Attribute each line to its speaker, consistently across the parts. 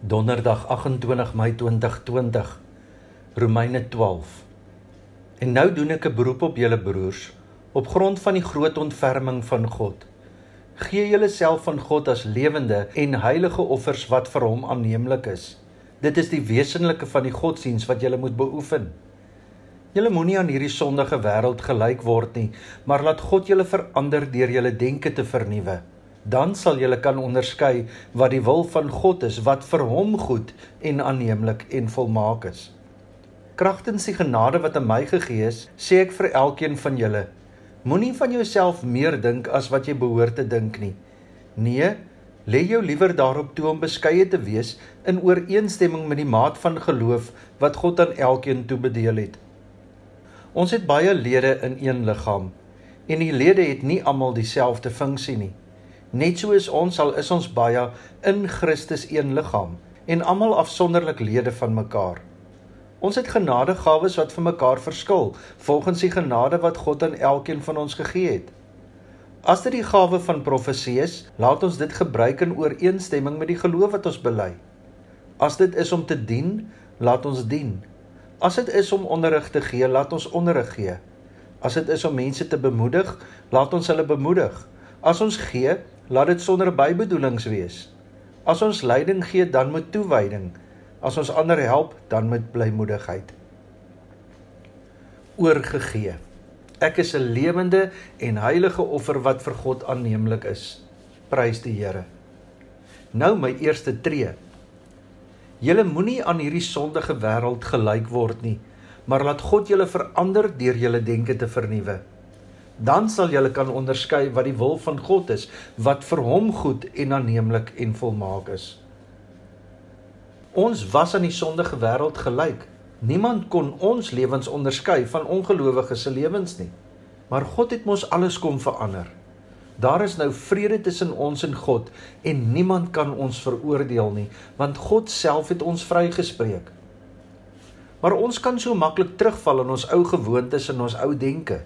Speaker 1: Donderdag 28 Mei 2020 Romeine 12 En nou doen ek 'n beroep op julle broers op grond van die groot ontferming van God. Gee julleself aan God as lewende en heilige offers wat vir hom aanneemlik is. Dit is die wesenlike van die godsdiens wat julle moet beoefen. Julle moenie aan hierdie sondige wêreld gelyk word nie, maar laat God julle verander deur julle denke te vernuwe dan sal jy kan onderskei wat die wil van God is wat vir hom goed en aanneemlik en volmaak is. Kragtens die genade wat aan my gegee is, sê ek vir elkeen van julle, moenie van jouself meer dink as wat jy behoort te dink nie. Nee, lê jou liewer daarop toe om beskeie te wees in ooreenstemming met die maat van geloof wat God aan elkeen toebedeel het. Ons het baie lede in een liggaam en die lede het nie almal dieselfde funksie nie. Net soos ons sal is ons baie in Christus een liggaam en almal afsonderlik lede van mekaar. Ons het genadegawes wat vir mekaar verskil volgens die genade wat God aan elkeen van ons gegee het. As dit die gawe van profesie is, laat ons dit gebruik in ooreenstemming met die geloof wat ons bely. As dit is om te dien, laat ons dien. As dit is om onderrig te gee, laat ons onderrig gee. As dit is om mense te bemoedig, laat ons hulle bemoedig. As ons gee, laat dit sonder bybedoelings wees. As ons leiding gee, dan met toewyding. As ons ander help, dan met blymoedigheid. Oorgegee. Ek is 'n lewende en heilige offer wat vir God aanneemlik is. Prys die Here. Nou my eerste tree. Julle moenie aan hierdie sondige wêreld gelyk word nie, maar laat God julle verander deur julle denke te vernuwe dan sal jy kan onderskei wat die wil van God is, wat vir hom goed en aanneemlik en volmaak is. Ons was aan die sondige wêreld gelyk. Niemand kon ons lewens onderskei van ongelowiges se lewens nie. Maar God het mos alles kom verander. Daar is nou vrede tussen ons en God en niemand kan ons veroordeel nie, want God self het ons vrygespreek. Maar ons kan so maklik terugval in ons ou gewoontes en ons ou denke.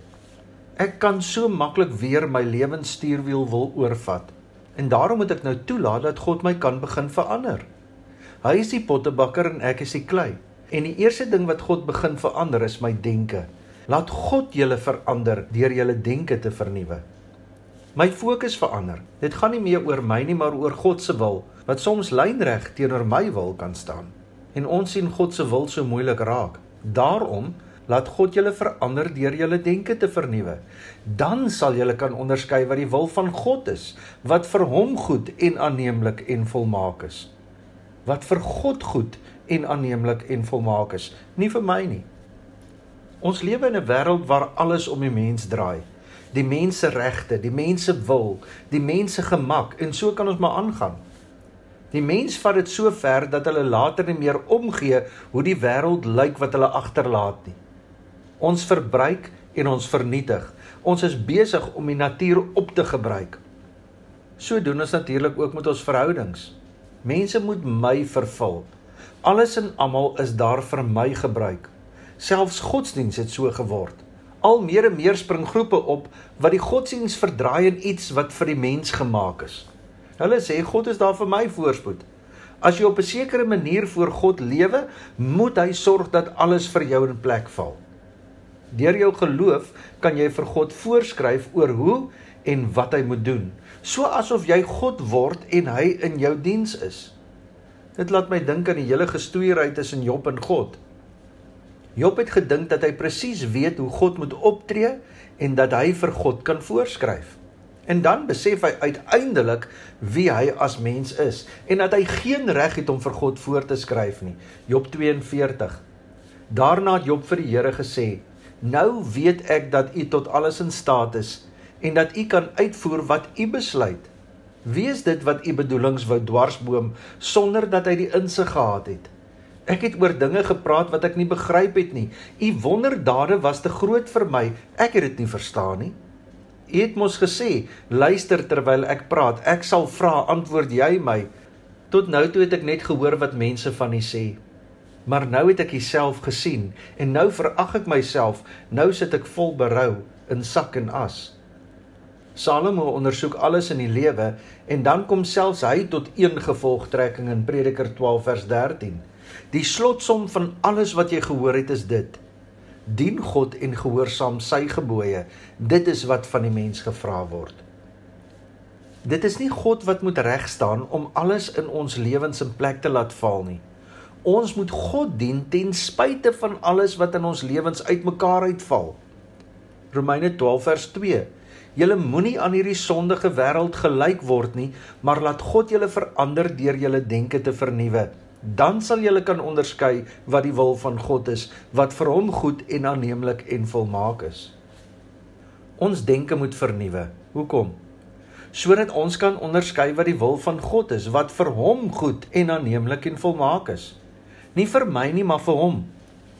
Speaker 1: Ek kan so maklik weer my lewensstuurwiel wil oorvat. En daarom moet ek nou toelaat dat God my kan begin verander. Hy is die pottebakker en ek is die klei. En die eerste ding wat God begin verander is my denke. Laat God julle verander deur julle denke te vernuwe. My fokus verander. Dit gaan nie meer oor my nie, maar oor God se wil wat soms lynreg teenoor my wil kan staan. En ons sien God se wil so moeilik raak. Daarom Laat God julle verander deur julle denke te vernuwe. Dan sal julle kan onderskei wat die wil van God is, wat vir hom goed en aanneemlik en volmaak is. Wat vir God goed en aanneemlik en volmaak is, nie vir my nie. Ons lewe in 'n wêreld waar alles om die mens draai. Die mense regte, die mense wil, die mense gemak en so kan ons maar aangaan. Die mens vat dit so ver dat hulle later nie meer omgee hoe die wêreld lyk wat hulle agterlaat nie. Ons verbruik en ons vernietig. Ons is besig om die natuur op te gebruik. So doen ons natuurlik ook met ons verhoudings. Mense moet my vervul. Alles en almal is daar vir my gebruik. Selfs godsdiens het so geword. Al meer en meer spring groepe op wat die godsdiens verdraai in iets wat vir die mens gemaak is. Hulle sê God is daar vir my voorspoed. As jy op 'n sekere manier voor God lewe, moet hy sorg dat alles vir jou in plek val. Deur jou geloof kan jy vir God voorskryf oor hoe en wat hy moet doen, so asof jy God word en hy in jou diens is. Dit laat my dink aan die hele gestoeiery tussen Job en God. Job het gedink dat hy presies weet hoe God moet optree en dat hy vir God kan voorskryf. En dan besef hy uiteindelik wie hy as mens is en dat hy geen reg het om vir God voor te skryf nie. Job 42. Daarna het Job vir die Here gesê: Nou weet ek dat U tot alles in staat is en dat U kan uitvoer wat U besluit. Wie is dit wat U bedoelings wou dwarsboom sonder dat hy die insig gehad het? Ek het oor dinge gepraat wat ek nie begryp het nie. U wonderdade was te groot vir my. Ek het dit nie verstaan nie. U het mos gesê, luister terwyl ek praat. Ek sal vra, antwoord jy my. Tot nou toe het ek net gehoor wat mense van U sê. Maar nou het ek myself gesien en nou verag ek myself. Nou sit ek vol berou in sak en as. Salomo ondersoek alles in die lewe en dan kom selfs hy tot een gevolgtrekking in Prediker 12 vers 13. Die slotsom van alles wat jy gehoor het is dit: Dien God en gehoorsaam sy gebooie. Dit is wat van die mens gevra word. Dit is nie God wat moet reg staan om alles in ons lewens in plek te laat val nie. Ons moet God dien ten spyte van alles wat in ons lewens uitmekaar uitval. Romeine 12 vers 2 Julle moenie aan hierdie sondige wêreld gelyk word nie, maar laat God julle verander deur julle denke te vernuwe. Dan sal julle kan onderskei wat die wil van God is, wat vir hom goed en aanneemlik en volmaak is. Ons denke moet vernuwe. Hoekom? Sodat ons kan onderskei wat die wil van God is, wat vir hom goed en aanneemlik en volmaak is. Nie vir my nie, maar vir hom.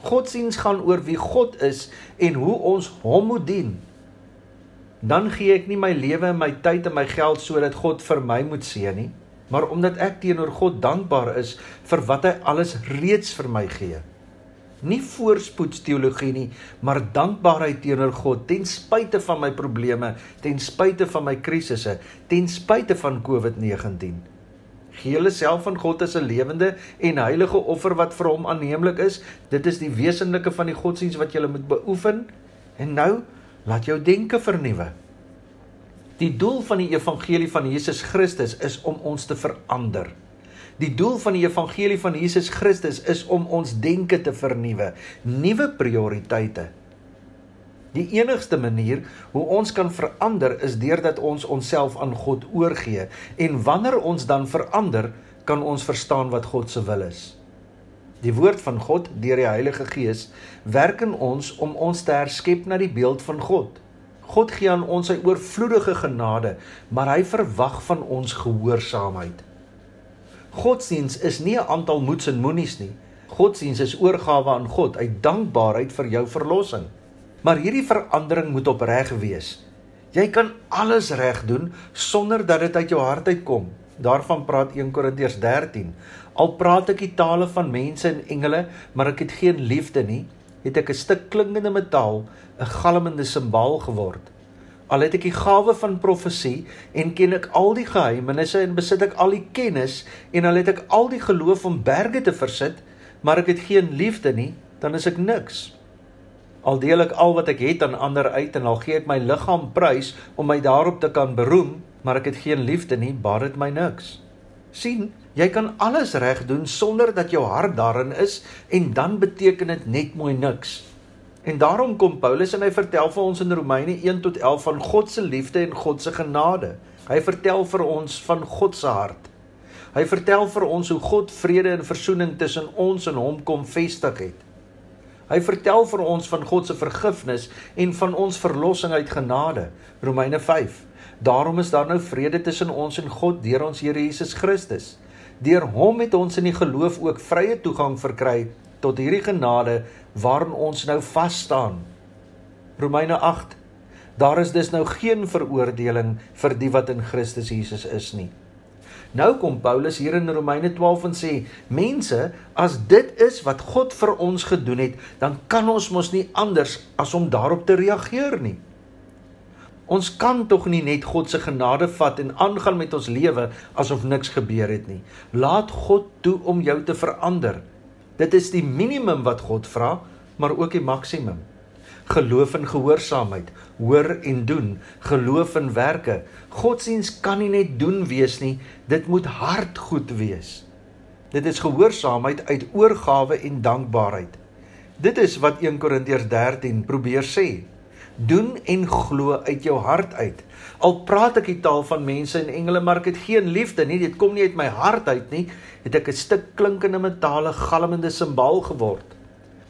Speaker 1: Godsiens gaan oor wie God is en hoe ons hom moet dien dan gee ek nie my lewe en my tyd en my geld sodat God vir my moet seën nie, maar omdat ek teenoor God dankbaar is vir wat hy alles reeds vir my gee. Nie voorspoedsteologie nie, maar dankbaarheid teenoor God ten spyte van my probleme, ten spyte van my krisisse, ten spyte van COVID-19. Gee jouself aan God as 'n lewende en heilige offer wat vir hom aanneemlik is. Dit is die wesenlike van die godsdiens wat jy moet beoefen. En nou Laat jou denke vernuwe. Die doel van die evangelie van Jesus Christus is om ons te verander. Die doel van die evangelie van Jesus Christus is om ons denke te vernuwe, nuwe prioriteite. Die enigste manier hoe ons kan verander is deurdat ons onsself aan God oorgee en wanneer ons dan verander, kan ons verstaan wat God se wil is. Die woord van God deur die Heilige Gees werk in ons om ons te herskep na die beeld van God. God gee aan ons sy oorvloedige genade, maar hy verwag van ons gehoorsaamheid. Godsdiens is nie 'n aantal moets en moenies nie. Godsdiens is oorgawe aan God uit dankbaarheid vir jou verlossing. Maar hierdie verandering moet opreg wees. Jy kan alles reg doen sonder dat dit uit jou hart uitkom. Daarvan praat 1 Korintiërs 13. Al praat ek die tale van mense en engele, maar ek het geen liefde nie, het ek 'n stuk klinkende metaal, 'n galmende simbaal geword. Al het ek die gawe van profesie en ken ek al die geheimenisse en besit ek al die kennis en al het ek al die geloof om berge te versit, maar ek het geen liefde nie, dan is ek niks. Al deel ek al wat ek het aan ander uit en al gee ek my liggaam prys om my daarop te kan beroem, maar ek het geen liefde nie, baat dit my niks. sien, jy kan alles reg doen sonder dat jou hart daarin is en dan beteken dit net mooi niks. En daarom kom Paulus en hy vertel vir ons in Romeine 1 tot 11 van God se liefde en God se genade. Hy vertel vir ons van God se hart. Hy vertel vir ons hoe God vrede en versoening tussen ons en hom kom vestig het. Hy vertel vir ons van God se vergifnis en van ons verlossing uit genade. Romeine 5 Daarom is daar nou vrede tussen ons en God deur ons Here Jesus Christus. Deur hom het ons in die geloof ook vrye toegang verkry tot hierdie genade waarin ons nou vas staan. Romeine 8. Daar is dus nou geen veroordeling vir die wat in Christus Jesus is nie. Nou kom Paulus hier in Romeine 12 en sê: "Mense, as dit is wat God vir ons gedoen het, dan kan ons mos nie anders as om daarop te reageer nie." Ons kan tog nie net God se genade vat en aangaan met ons lewe asof niks gebeur het nie. Laat God toe om jou te verander. Dit is die minimum wat God vra, maar ook die maksimum. Geloof en gehoorsaamheid, hoor en doen, geloof en werke. Godsdiens kan nie net doen wees nie, dit moet hartgoed wees. Dit is gehoorsaamheid uit oorgawe en dankbaarheid. Dit is wat 1 Korintiërs 13 probeer sê doen en glo uit jou hart uit. Al praat ek die taal van mense en engele, maar ek het geen liefde nie, dit kom nie uit my hart uit nie, het ek 'n stuk klinkende metale galmende simbaal geword.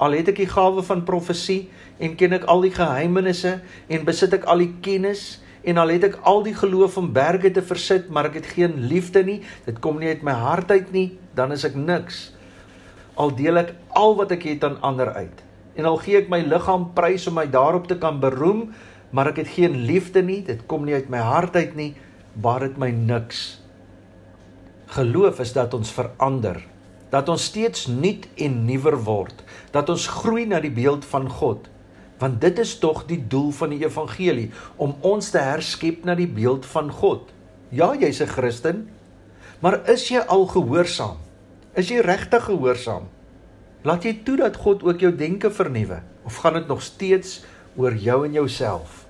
Speaker 1: Al het ek die gawe van profesie en ken ek al die geheimenisse en besit ek al die kennis en al het ek al die geloof om berge te versit, maar ek het geen liefde nie, dit kom nie uit my hart uit nie, dan is ek niks. Al deel ek al wat ek het aan ander uit en al gee ek my liggaam prys om my daarop te kan beroem, maar ek het geen liefde nie, dit kom nie uit my hart uit nie, baat dit my niks. Geloof is dat ons verander, dat ons steeds nuut en nuwer word, dat ons groei na die beeld van God. Want dit is tog die doel van die evangelie om ons te herskep na die beeld van God. Ja, jy's 'n Christen, maar is jy al gehoorsaam? Is jy regtig gehoorsaam? Laat jy toe dat God ook jou denke vernuwe of gaan dit nog steeds oor jou en jouself?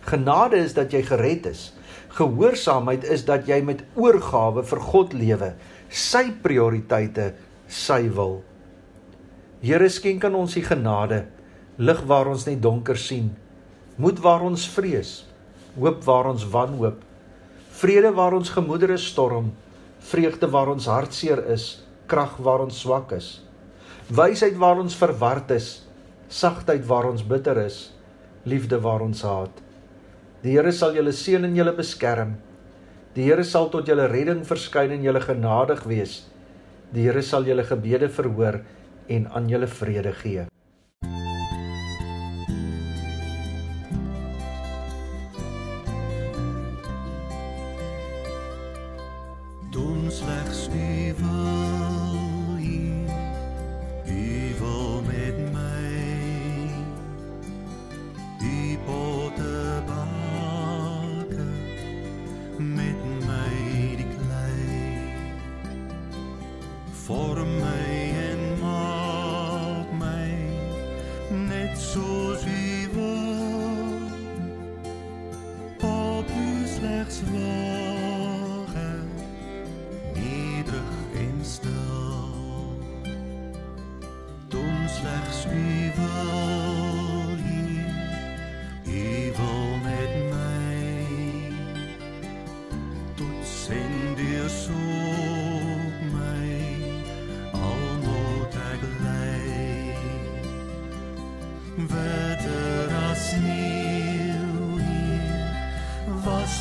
Speaker 1: Genade is dat jy gered is. Gehoorsaamheid is dat jy met oorgawe vir God lewe, sy prioriteite, sy wil. Here skenk aan ons die genade, lig waar ons net donker sien, moed waar ons vrees, hoop waar ons wanhoop, vrede waar ons gemoedere storm, vreugde waar ons hartseer is, krag waar ons swak is, wysheid waar ons verward is, sagtheid waar ons bitter is, liefde waar ons haat. Die Here sal julle seën en julle beskerm. Die Here sal tot julle redding verskyn en julle genadig wees. Die Here sal julle gebede verhoor en aan julle vrede gee.
Speaker 2: Doen slegs u wil, net soos u wil. Op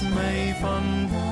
Speaker 2: my vandaag.